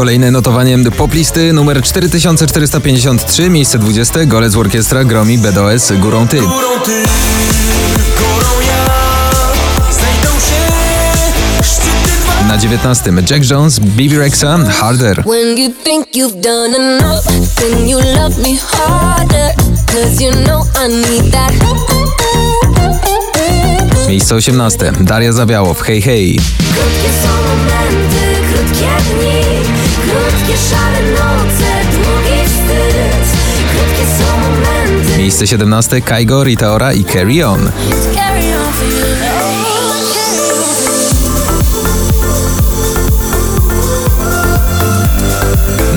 Kolejne notowanie poplisty numer 4453, miejsce 20, Golec Orkiestra Gromi BDOS Górą Ty. Górą ty, Na 19 Jack Jones, Bibi Rexa, Harder. You enough, you harder. Know. Miejsce 18 Daria Zawiałow, Hej Hej. Miejsce 17 Kaigo, Rita Ora i Carry On.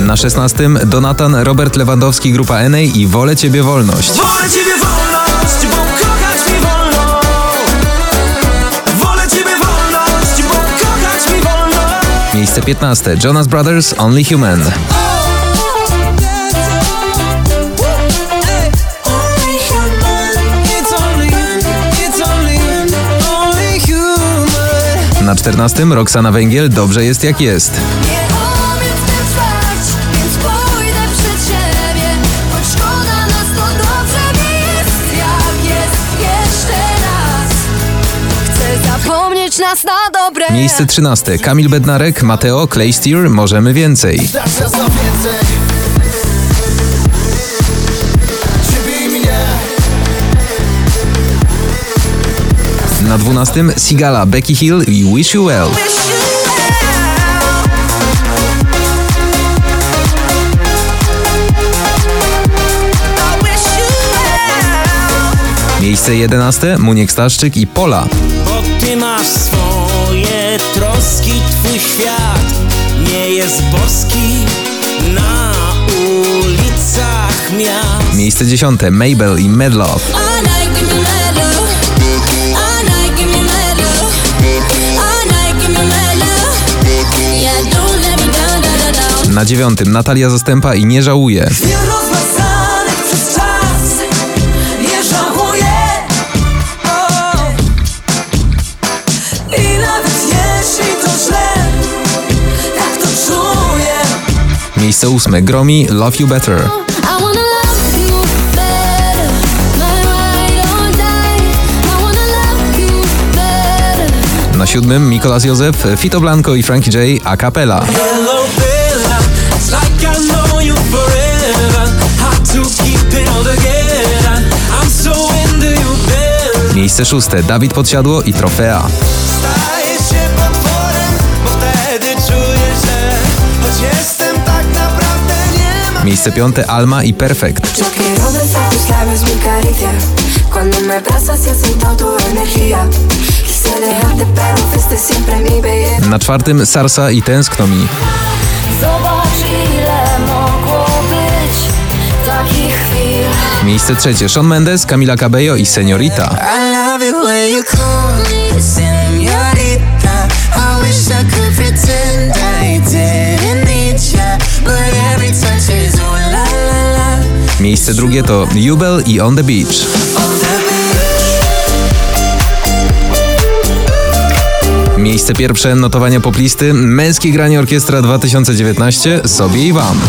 Na 16 Donatan, Robert Lewandowski, Grupa NA i Wolę Ciebie Wolność. Wolę ciebie wolność, 15 Jonas Brothers, Only Human. Na 14 Roxana Węgiel, Dobrze jest jak jest. Nas na dobre. Miejsce 13 Kamil Bednarek, Mateo, Claysteer, Możemy Więcej. Na więcej Na 12 Sigala, Becky Hill i Wish You Well. Miejsce 11 Muniek Staszczyk i Pola. Ty masz swoje troski, twój świat nie jest boski na ulicach miast. Miejsce 10 Mabel i Medlove. All night, give me mad love. All Miejsce ósme Gromi, Love You Better. Na siódmym Mikolas Józef, Fito Blanco i Frankie J. A Bella. Miejsce szóste Dawid Podsiadło i Trofea. Staję się potworem, bo wtedy czuję, że choć jestem Miejsce piąte Alma i belleza. Na czwartym Sarsa i Tęskno mi. Miejsce trzecie Shawn Mendes, Camila Cabello i Seniorita. Miejsce drugie to Jubel i On the Beach. Miejsce pierwsze notowania poplisty Męskie granie orkiestra 2019 sobie i wam.